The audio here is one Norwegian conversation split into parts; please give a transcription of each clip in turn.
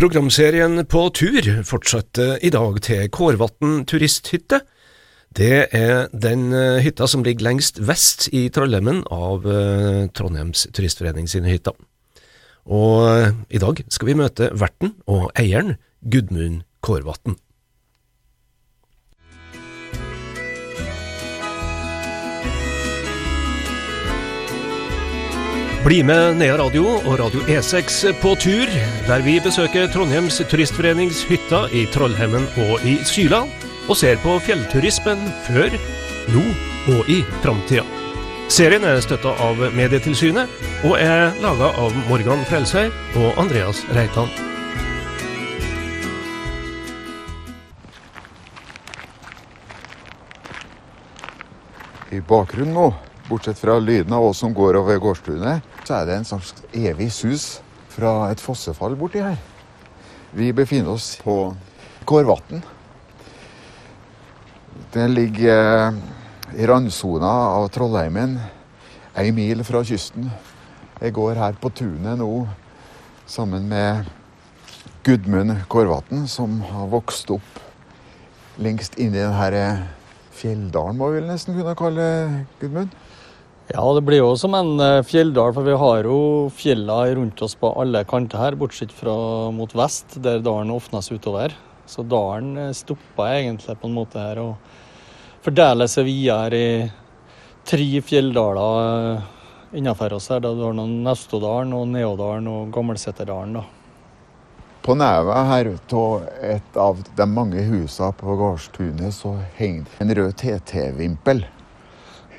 Programserien På tur fortsetter i dag til Kårvatn turisthytte. Det er den eh, hytta som ligger lengst vest i Trollheimen av eh, Trondheims turistforening sine hytter. Og eh, i dag skal vi møte verten og eieren, Gudmund Kårvatn. Bli med Nea Radio og Radio E6 på tur, der vi besøker Trondheims turistforenings hytter i Trollhemmen og i Syla, og ser på fjellturismen før, nå og i framtida. Serien er støtta av Medietilsynet, og er laga av Morgan Frelsøy og Andreas Reitan. I bakgrunnen nå, bortsett fra lyden av oss som går over gårdstunet, så er det en slags evig sus fra et fossefall borti her. Vi befinner oss på Kårvatn. Det ligger eh, i randsona av Trollheimen, ei mil fra kysten. Jeg går her på tunet nå sammen med Gudmund Kårvatn, som har vokst opp lengst inni denne fjelldalen, må vi nesten kunne kalle Gudmund? Ja, det blir jo som en eh, fjelldal, for vi har jo fjellene rundt oss på alle kanter her, bortsett fra mot vest, der dalen åpnes utover. Så dalen eh, stopper egentlig på en måte her og fordeler seg videre i tre fjelldaler eh, innenfor oss her. Da du har noen Naustodalen og Neodalen og Gammelseterdalen. da. På nevet her av et av de mange husene på gårdstunet så henger en rød TT-vimpel.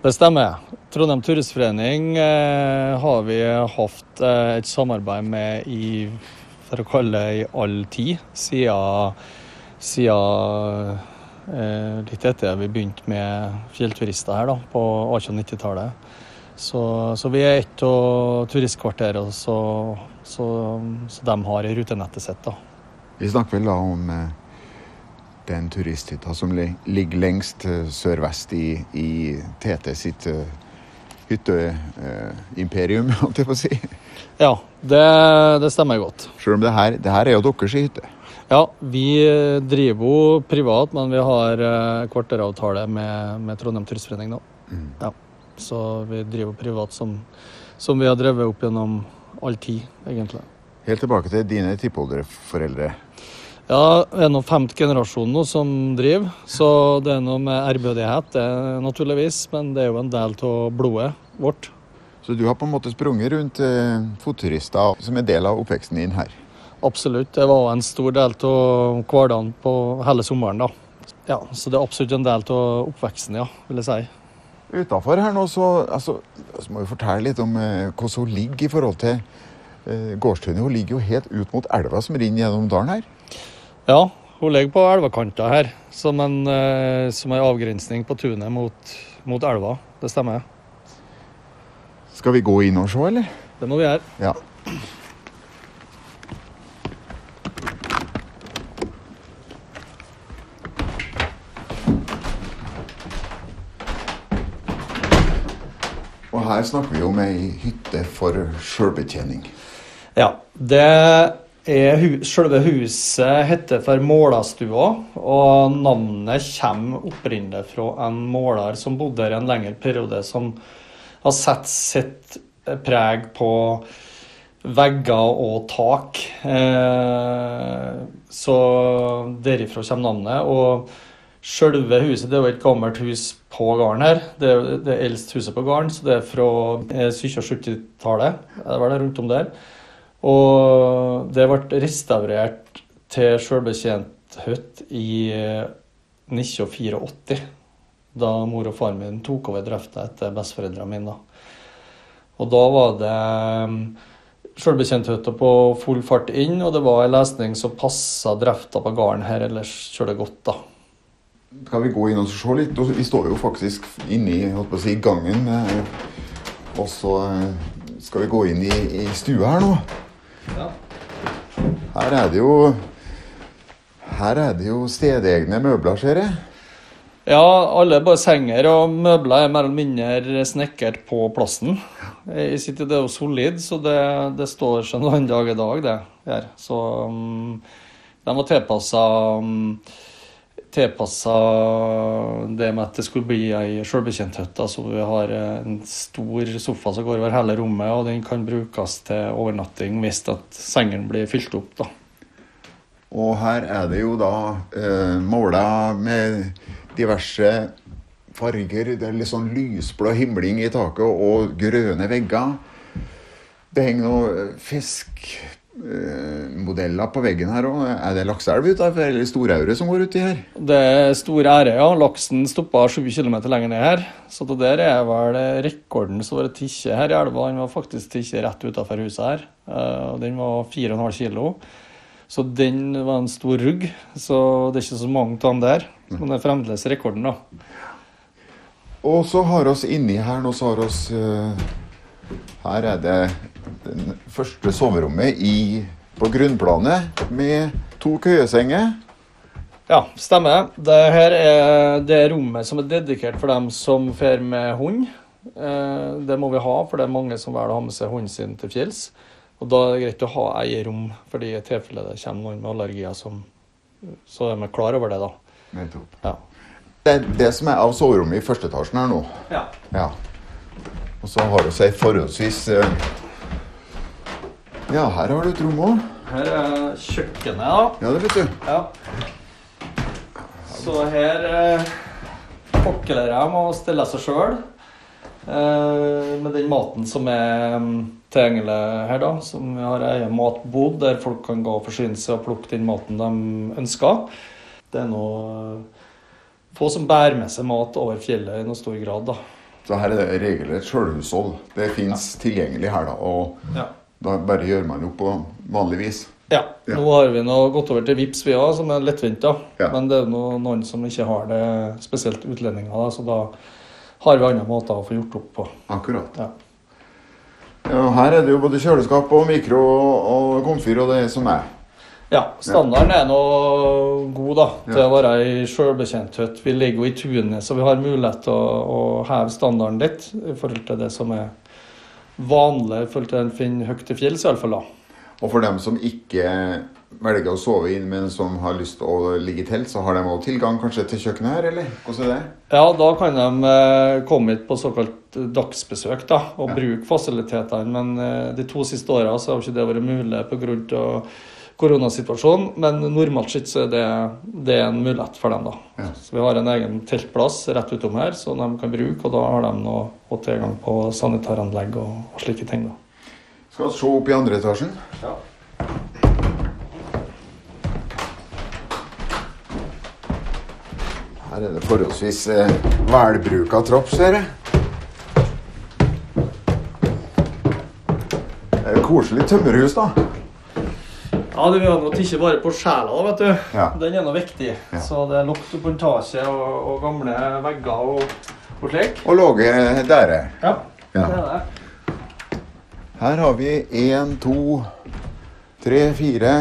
Det stemmer. Trondheim Turistforening eh, har vi hatt eh, et samarbeid med i for å kalle det i all tid, siden, siden eh, litt etter vi begynte med fjellturister her da, på 1890-tallet. Så, så, vi er et av turistkvarterene så de har i rutenettet sitt. Vi snakker vel da om eh, den turisthytta som ligger lengst eh, sørvest i, i TT sitt uh, hytteimperium, holdt jeg på å si. Ja, det, det stemmer godt. Selv om det her, det her er jo deres hytte. Ja, vi driver jo privat, men vi har eh, kvarteravtale med, med Trondheim Turistforening nå. Ja, så vi driver privat som, som vi har drevet opp gjennom all tid, egentlig. Helt tilbake til dine tippolderforeldre. Ja, det er nå femte generasjon nå som driver, så det er noe med ærbødighet, det naturligvis, men det er jo en del av blodet vårt. Så du har på en måte sprunget rundt eh, fotturister som en del av oppveksten din her. Absolutt, det var en stor del av hverdagen på hele sommeren da. Ja, så det er absolutt en del av oppveksten, ja, vil jeg si. Utafor her nå, så, altså, så må vi fortelle litt om eh, hvordan hun ligger i forhold til eh, gårdstunet. Hun ligger jo helt ut mot elva som renner gjennom dalen her. Ja, hun ligger på elvekanta her, som en, eh, som en avgrensning på tunet mot, mot elva. Det stemmer. Skal vi gå inn og se, eller? Det må vi gjøre. Ja. Og her snakker vi om ei hytte for sjølbetjening. Ja, det er selve huset heter for Målastua, og navnet kommer opprinnelig fra en måler som bodde her en lengre periode, som har satt sitt preg på vegger og tak. Eh, så derifra kommer navnet. Og selve huset det er jo et gammelt hus på gården her. Det er det eldste huset på gården, så det er fra eh, 70-tallet. Det var det rundt om der. Og det ble restaurert til sjølbetjent hytte i eh, 1984. Da mor og far min tok over drifta etter besteforeldrene mine. Og da var det selvbetjenthytta på full fart inn, og det var en lesning som passa drifta på gården her ellers kjølig godt. da. Skal vi gå inn og se litt? Vi står jo faktisk inne i holdt si, gangen. eh, Og så eh, skal vi gå inn i, i stua her nå. Her er det jo Her er det jo stedegne møbler, ser jeg. Ja, alle bare senger og møbler er mer eller mindre snekret på plassen. Jeg sitter, Det er jo solid, så det, det står seg en annen dag i dag, det her. Så um, de var tilpassa um, tilpassa det med at det skulle bli ei sjølbetjenthytte. Så vi har en stor sofa som går over hele rommet, og den kan brukes til overnatting hvis at sengen blir fylt opp. da. Og her er det jo da eh, måla med diverse farger. Det er litt sånn lysblå himling i taket og grønne vegger. Det henger noen fiskmodeller på veggen her òg. Er det lakseelv utafor, eller storaure som går uti her? Det er stor ære, ja. Laksen stoppa sju km lenger ned her. Så det der er vel rekorden som har vært tatt her i elva. Den var faktisk tatt rett utafor huset her. Eh, og Den var 4,5 kilo. Så den var en stor rugg. Så det er ikke så mange av dem der. Men det er fremdeles rekorden, da. Og så har oss inni her nå, så har oss eh, Her er det det første soverommet i, på grunnplanet med to køyesenger. Ja, stemmer. Det her er det rommet som er dedikert for dem som fer med hund. Eh, Det må vi ha, for det er mange som velger å ha med seg hunden sin til fjells. Og da er det greit å ha eget rom, fordi i tilfelle det kommer noen med allergier som Så er vi klar over det, da. Nettopp. Ja. Det er det som er av soverommet i første etasjen her nå. ja. Ja. Og så har vi ei forholdsvis eh, Ja, her har du et rom òg. Her er kjøkkenet, da. Ja, det vet du. Ja. Så her eh, jeg de og stiller seg sjøl. Eh, med den maten som er mm, tilgjengelig her, da. Som vi har egen matbod der folk kan gå og forsyne seg og plukke den maten de ønsker. Det er noe få som bærer med seg mat over fjellet i noe stor grad, da. Så her er det regelrett sjølhushold. Det fins tilgjengelig her, da. Og Ja. Da bare gjør man jo på vanlig vis. Ja, Ja. nå har vi nå gått over til VIPS vi òg, som er lettvint. Ja. Men det er noe, noen som ikke har det, spesielt utlendinger. da, Så da har vi andre måter å få gjort opp på. Akkurat. Ja. Ja, her er det jo både kjøleskap og mikro og komfyr og det som er. Ja, standarden er nå god da, til Ja. å være ei sjølbetjenthytte. Vi ligger jo i tunet, så vi har mulighet til å, å heve standarden litt i forhold til det som er vanlig følte til en finner høyt til fjells, iallfall. Og for dem som ikke velger å sove inn, men som har lyst til å ligge i telt, så har de også tilgang kanskje til kjøkkenet her, eller? Hvordan er det? Ja, da kan de eh, komme hit på såkalt dagsbesøk da, og Ja. bruke fasilitetene. Men eh, de to siste åra så har ikke det vært mulig pga. Koronasituasjonen. Men normalt sett så er det, det er en mulighet for dem. da. Ja. Så Vi har en egen teltplass rett utom her som de kan bruke, og da har de nå fått tilgang på sanitaranlegg og, og slike ting. da. Skal vi se opp i andre etasjen? Ja. Her er det forholdsvis eh, velbruka trapp, ser jeg. Det er jo koselig tømmerhus, da. Ja, du vil nå ikke bare på sjela, da, vet du. Ja. Den er nå viktig. Ja. Så det er lukt på plantasje og, og gamle vegger og, og slik. Og låge der. Ja, Ja. det er det. Her har vi én, to, tre, fire,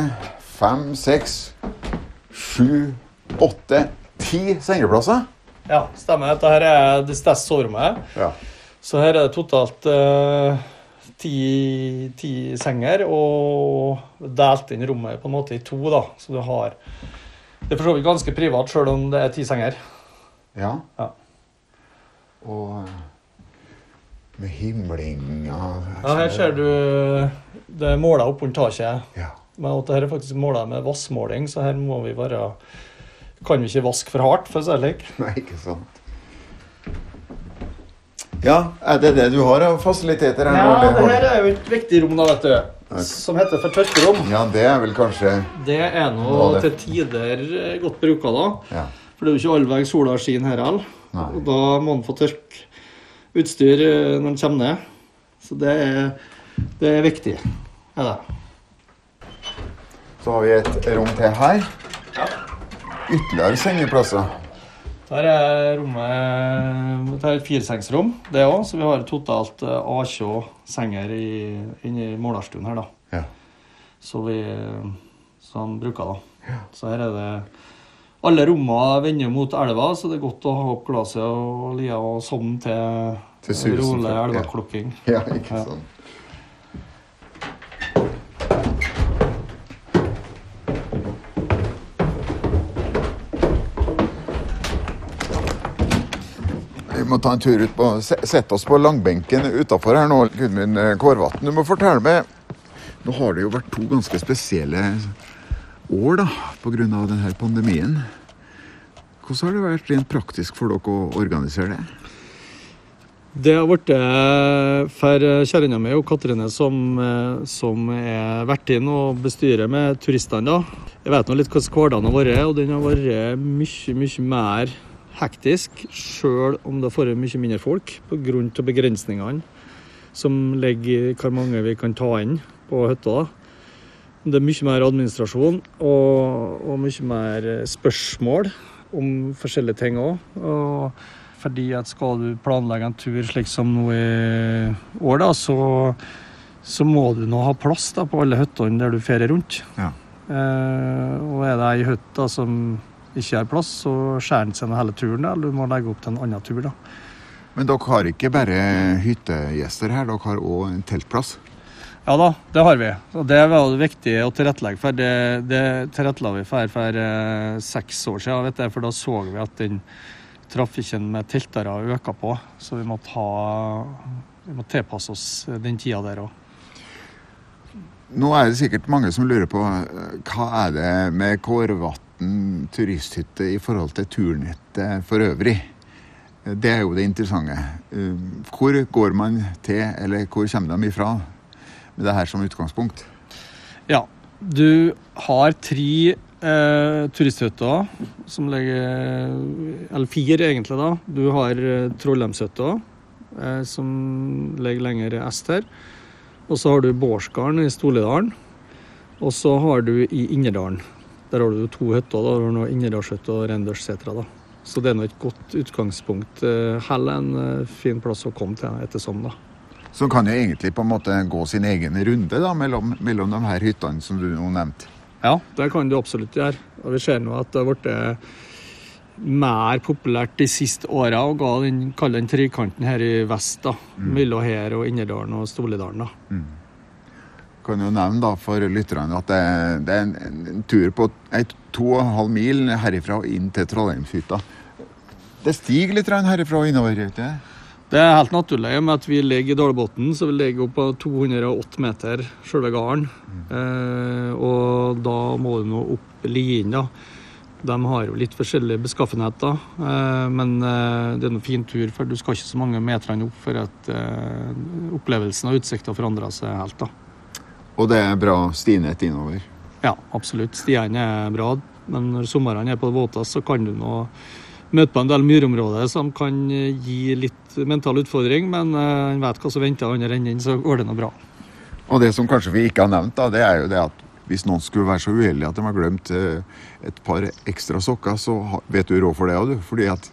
fem, seks, sju, åtte, ti sengeplasser. Ja, stemmer. Dette her er det største soverommet. Ja. Så her er det totalt eh, ti, ti senger, og delt inn rommet på en måte i to, da. Så du har Det er for så vidt ganske privat, sjøl om det er ti senger. Ja. Ja. Og med himling og Ja, her ser du det er måla opp under taket. Ja. Men at dette er faktisk måla med vassmåling, så her må vi være Kan vi ikke vaske for hardt, for å si det slik. Nei, ikke sant. Ja, er det det du har av fasiliteter her? Ja, det her er jo et viktig rom, da, vet du. Som heter for tørkerom. Ja, det er vel kanskje Det er nå til tider eh, godt bruka, da. Ja. For det er jo ikke all vei sola skinner her heller. Og da må en få tørke utstyr eh, når en kommer ned. Så det er, det er viktig. Er det. Så har vi et rom til her. Ytterligere sengeplasser. Der er rommet Det er et firesengsrom, det òg. Så vi har totalt eh, 18 senger i, inne i målerstuen her, da. Ja. Så vi Som bruker, da. Så her er det Alle rommene vender mot elva, så det er godt å ha opp glasset og lia og sovne til, Til rolig elveklokking. ja. Ja, ikke Ja. sant. Må ta en tur ut på, se- sette oss på langbenken utafor her nå, Gudmund eh, Kårvatn. Du må fortelle meg Nå har det jo vært to ganske spesielle år da, pga. denne pandemien. Hvordan har det vært rent praktisk for dere å organisere det? Det har blitt eh, for kjerringa mi og Katrine som, eh, som er vertinne og bestyrer med turistene. da. Jeg vet nå litt hvordan hverdagen har vært, og den har vært mye, mye mer hektisk, sjøl om det vært mye mindre folk, pga. begrensningene som ligger i hvor mange vi kan ta inn på hytta. Det er mye mer administrasjon og, og mye mer spørsmål om forskjellige ting òg. Fordi at skal du planlegge en tur slik som nå i år, da, så, så må du nå ha plass da, på alle hyttene der du ferier rundt. Ja. Eh, og er det ei hytte som ikke har plass, så skjærer den seg ned hele turen. Eller du må legge opp til en annen tur. da. Men dere har ikke bare hyttegjester her, dere har òg en teltplass? Ja da, det har vi. Og det var viktig å tilrettelegge for. Det, det tilrettela vi for for eh, seks år siden, vet jeg, for da så vi at den trafikken med teltere øka på. Så vi måtte, ha, vi måtte tilpasse oss den tida der òg. Nå er det sikkert mange som lurer på eh, hva er det med Kårvatn turisthytte i forhold til turnettet for øvrig? Det er jo det interessante. Eh, Hvor går man til, eller hvor kommer de ifra med det her som utgangspunkt? Ja. Du har tre eh, turisthytter som ligger Eller fire, egentlig, da. Du har eh, Trollheimshytta, eh, som ligger lenger øst her. Og så har du Bårdsgarden i Stoledalen. Og så har du i Innerdalen. Der har du to hytter. da, har du Innerdalshytta og Rendalssetra. da. Så det er nå et godt utgangspunkt. eh, Heller en eh, fin plass å komme til etter sånn, da. Så kan jo egentlig på en måte gå sin egen runde da, mellom, mellom de her hyttene som du nå nevnte. Ja, det kan du absolutt gjøre. Og vi ser nå at det har blitt mer populært de siste åra å gå den, trikanten her i vest, da. Mellom her og Innerdalen og Stoledalen. da. Kan jo nevne da for lytterne at det, det er en, en tur på et, to og en halv mil herifra og inn til Trollheimshytta. Det stiger litt herifra og innover. Ikke? det? Det er helt naturlig med at vi ligger i dalbunnen, så vi ligger opp på 208 meter, selve gården. Eh, og da må du nå opp lien. De har jo litt forskjellige beskaffenheter, eh, men eh, det er en fin tur, for du skal ikke så mange meterne opp for at eh, opplevelsen og utsikta forandrer seg helt. da. Og det er bra stinett innover. Ja, absolutt. Stiene er bra, men når somrene er på det våteste, så kan du nå møte på en del myrområder som kan eh, gi litt mental utfordring, men eh, en vet hva som venter andre enden, så går det nå bra. Og det som kanskje vi ikke har nevnt, da, det er jo det at hvis noen skulle være så uheldig at de har glemt eh, et par ekstra sokker, så vet du råd for det òg, du. Fordi at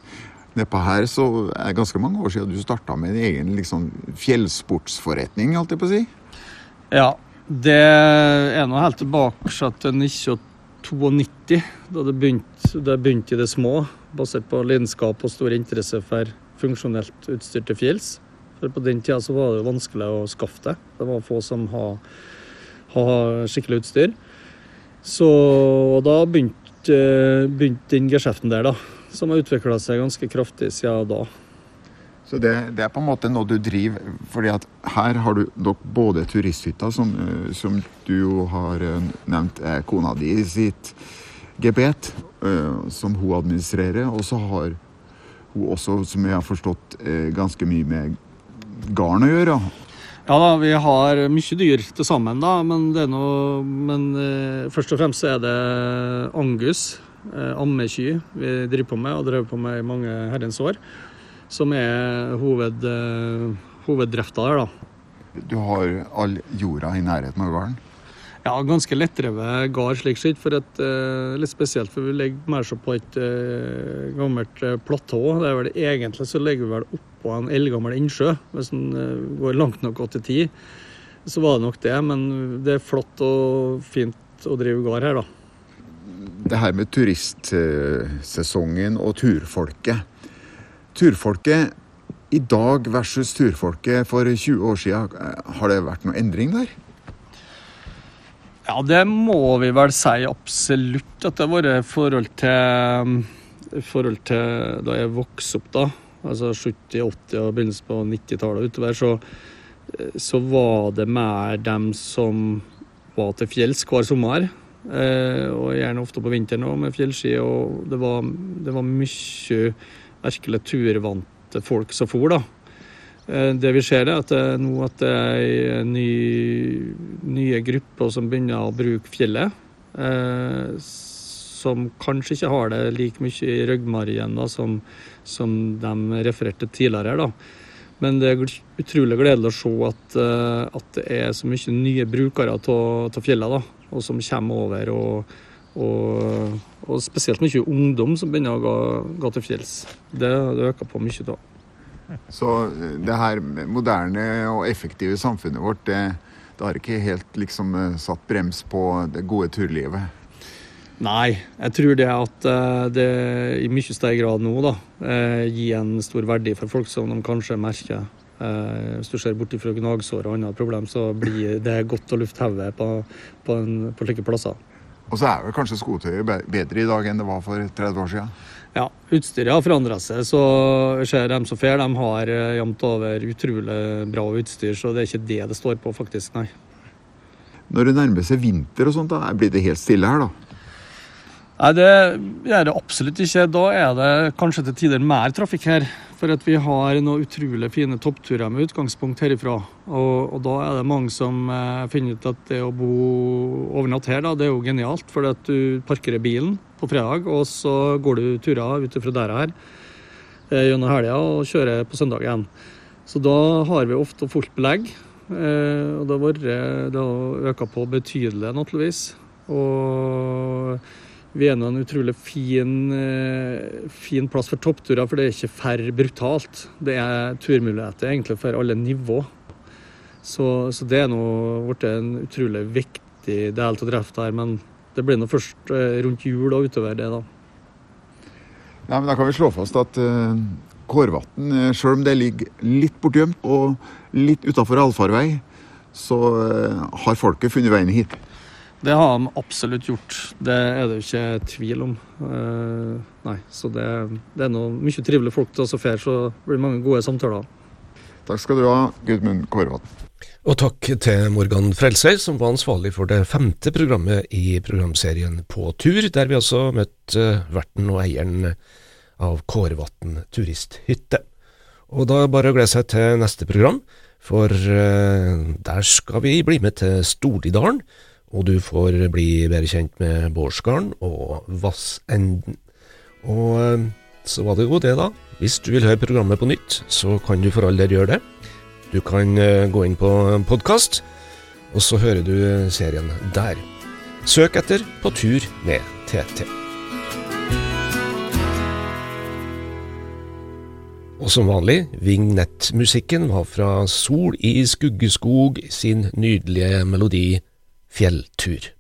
nedpå her så er det ganske mange år siden du starta med en egen liksom, fjellsportsforretning, holdt jeg på å si. Ja, det er nå helt tilbake til 1992, da det begynte, det begynte i det små, basert på lidenskap og stor interesse for funksjonelt utstyr til fjells. For på den tida var det vanskelig å skaffe det. Det var få som hadde ha skikkelig utstyr. Så da begynte, begynte den geskjeften der, da. Som har utvikla seg ganske kraftig siden da. Så det, det er på en måte noe du driver fordi at her har du dere både turisthytta, som, eh, som du jo har eh, nevnt er kona di sitt gebet, eh, som hun administrerer. Og så har hun også, som jeg har forstått, ganske mye med garn å gjøre. Ja da, vi har mye dyr til sammen, da, men, noe, men først og fremst er det Angus, ammeky, vi driver på med og drev på med i mange herrens år, som er hoved, eh, hoveddrifta der, da. Du har all jorda i nærheten av gården. Ja, ganske lettdrevet gard slik sett, for et, eh, litt spesielt, for vi ligger mer så på et eh, gammelt platå. Det er vel egentlig så ligger vi vel oppå en eldgammel innsjø, hvis en går langt nok i tid. Så var det nok det, men det er flott og fint å drive gard her, da. det her med turistsesongen og turfolket. Turfolket i dag versus turfolket for 20 år siden, har det vært noe endring der? Ja, det må vi vel si absolutt at det har vært forhold til, forhold til da jeg vokste opp, da. Altså 70-, 80- og begynnelsen på 90-tallet utover, så, så var det mer dem som var til fjells hver sommer. Eh, og gjerne ofte på vinteren òg, med fjellski. Og det var, det var mye virkelig turvante folk som for, da. Eh, det vi ser, er at det, nå at det er ny, nye grupper som begynner å bruke fjellet. Eh, som kanskje ikke har det like mye i ryggmargen som, som de refererte tidligere. da. Men det er utrolig gledelig å se at, eh, at det er så mye nye brukere av fjellet, da, og som kommer over. og og, og, spesielt mye ungdom som begynner å gå, gå til fjells. Det, det øker på mye da. Så eh, det her moderne og effektive samfunnet vårt, det, det har ikke helt liksom eh, satt brems på det gode turlivet? Nei, jeg tror det at eh, det i mye større grad nå da, gir en stor verdi for folk som de kanskje merker. Hvis du ser bort fra gnagsår og andre problem, så blir det godt å lufte hodet på, på, på slike plasser. Og så er vel kanskje skotøyet bedre i dag enn det var for 30 år siden? Ja, utstyret har forandra seg. så ser de som fer, de har eh, jevnt over utrolig bra utstyr. Så det er ikke det det står på, faktisk, nei. Når det nærmer seg vinter og sånt, da blir det helt stille her, da? Nei, det gjør det absolutt ikke. Da er det kanskje til tider mer trafikk her. For at vi har noen utrolig fine toppturer med utgangspunkt herifra. Og, og, da er det mange som eh, finner ut at det å bo overnatt her, da, det er jo genialt. For at du parkerer bilen på fredag, og så går du turer ut fra der her eh, gjennom helga og kjører på søndag igjen. Så da har vi ofte fullt belegg. Eh, og det har, vært, økt på betydelig, naturligvis. Og vi er en utrolig fin, eh, fin plass for toppturer, for det er ikke for brutalt. Det er turmuligheter egentlig for alle nivå. Så, så det er nå blitt en utrolig viktig del av drifta her. Men det blir nå først eh, rundt jul og utover det, da. Nei, men Da kan vi slå fast at uh, Kårvatn, selv om det ligger litt bortgjemt og litt utafor allfarvei, så uh, har folket funnet veien hit. Det har de absolutt gjort. Det er det jo ikke tvil om. Uh, nei, så det, det er noe mye trivelige folk til oss og fer, så det blir mange gode samtaler. Takk skal du ha, Gudmund Kårvatn. Og takk til Morgan Frelser, som var ansvarlig for det femte programmet i programserien På tur, der vi altså møtte verten og eieren av Kårvatn turisthytte. Og da er det bare å glede seg til neste program, for uh, der skal vi bli med til Stordidalen og du får bli bedre kjent med Bårdsgarden og Vassenden. Og eh, så var det jo det, da. Hvis du vil høre programmet på nytt, så kan du for all del gjøre det. Du kan eh, gå inn på podkast, og så hører du serien der. Søk etter På tur med TT. Og som vanlig, vignettmusikken var fra Sol i skuggeskog sin nydelige melodi Fjelltur.